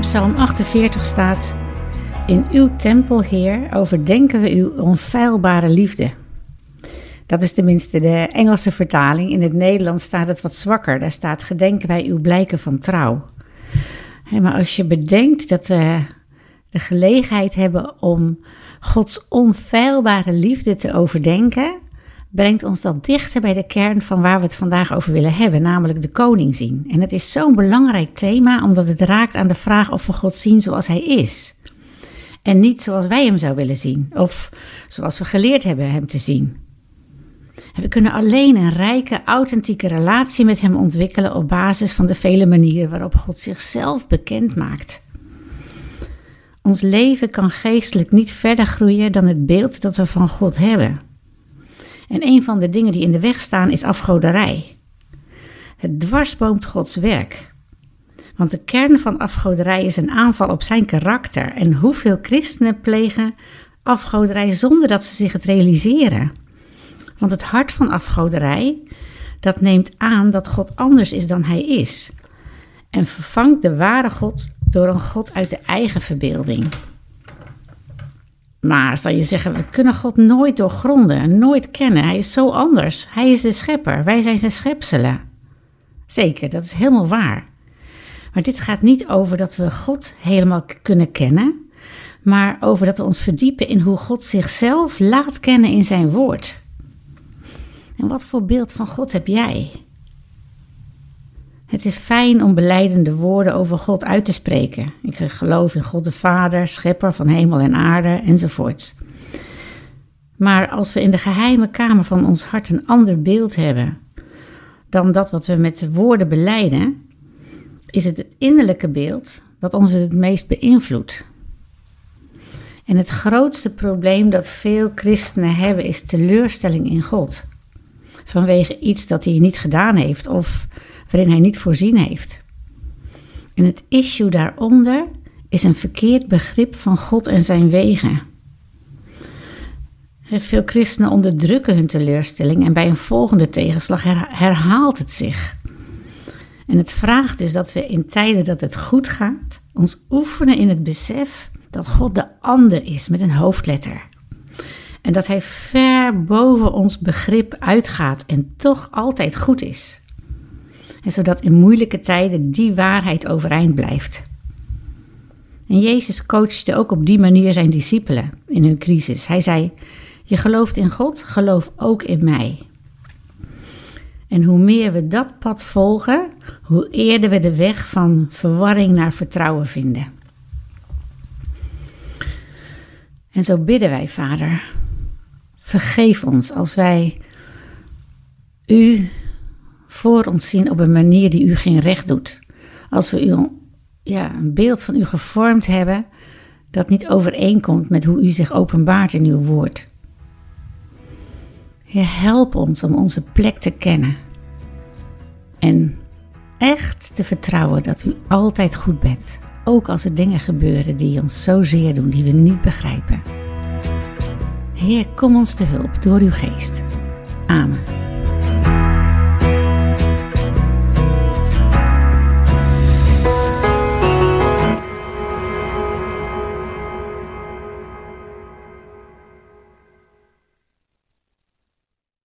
in Psalm 48 staat: In uw tempel, Heer, overdenken we uw onfeilbare liefde. Dat is tenminste de Engelse vertaling. In het Nederlands staat het wat zwakker. Daar staat: Gedenken wij uw blijken van trouw. maar als je bedenkt dat we de gelegenheid hebben om Gods onfeilbare liefde te overdenken, brengt ons dat dichter bij de kern van waar we het vandaag over willen hebben, namelijk de koning zien. En het is zo'n belangrijk thema omdat het raakt aan de vraag of we God zien zoals hij is. En niet zoals wij hem zouden willen zien, of zoals we geleerd hebben hem te zien. En we kunnen alleen een rijke, authentieke relatie met hem ontwikkelen op basis van de vele manieren waarop God zichzelf bekend maakt. Ons leven kan geestelijk niet verder groeien dan het beeld dat we van God hebben. En een van de dingen die in de weg staan is afgoderij. Het dwarsboomt Gods werk. Want de kern van afgoderij is een aanval op zijn karakter. En hoeveel christenen plegen afgoderij zonder dat ze zich het realiseren? Want het hart van afgoderij, dat neemt aan dat God anders is dan hij is. En vervangt de ware God door een God uit de eigen verbeelding. Maar zal je zeggen, we kunnen God nooit doorgronden, nooit kennen. Hij is zo anders. Hij is de schepper, wij zijn zijn schepselen. Zeker, dat is helemaal waar. Maar dit gaat niet over dat we God helemaal kunnen kennen, maar over dat we ons verdiepen in hoe God zichzelf laat kennen in zijn woord. En wat voor beeld van God heb jij? Het is fijn om beleidende woorden over God uit te spreken. Ik geloof in God de Vader, schepper van hemel en aarde enzovoorts. Maar als we in de geheime kamer van ons hart een ander beeld hebben dan dat wat we met de woorden beleiden, is het het innerlijke beeld dat ons het meest beïnvloedt. En het grootste probleem dat veel christenen hebben is teleurstelling in God. Vanwege iets dat hij niet gedaan heeft of waarin hij niet voorzien heeft. En het issue daaronder is een verkeerd begrip van God en zijn wegen. Veel christenen onderdrukken hun teleurstelling en bij een volgende tegenslag herhaalt het zich. En het vraagt dus dat we in tijden dat het goed gaat, ons oefenen in het besef dat God de ander is met een hoofdletter. En dat Hij ver boven ons begrip uitgaat en toch altijd goed is. En zodat in moeilijke tijden die waarheid overeind blijft. En Jezus coachte ook op die manier zijn discipelen in hun crisis. Hij zei: Je gelooft in God, geloof ook in mij. En hoe meer we dat pad volgen, hoe eerder we de weg van verwarring naar vertrouwen vinden. En zo bidden wij, Vader. Vergeef ons als wij u voor ons zien op een manier die u geen recht doet. Als we u, ja, een beeld van u gevormd hebben dat niet overeenkomt met hoe u zich openbaart in uw woord. Heer, help ons om onze plek te kennen en echt te vertrouwen dat u altijd goed bent, ook als er dingen gebeuren die ons zo zeer doen, die we niet begrijpen. Heer, kom ons te hulp door uw geest. Amen.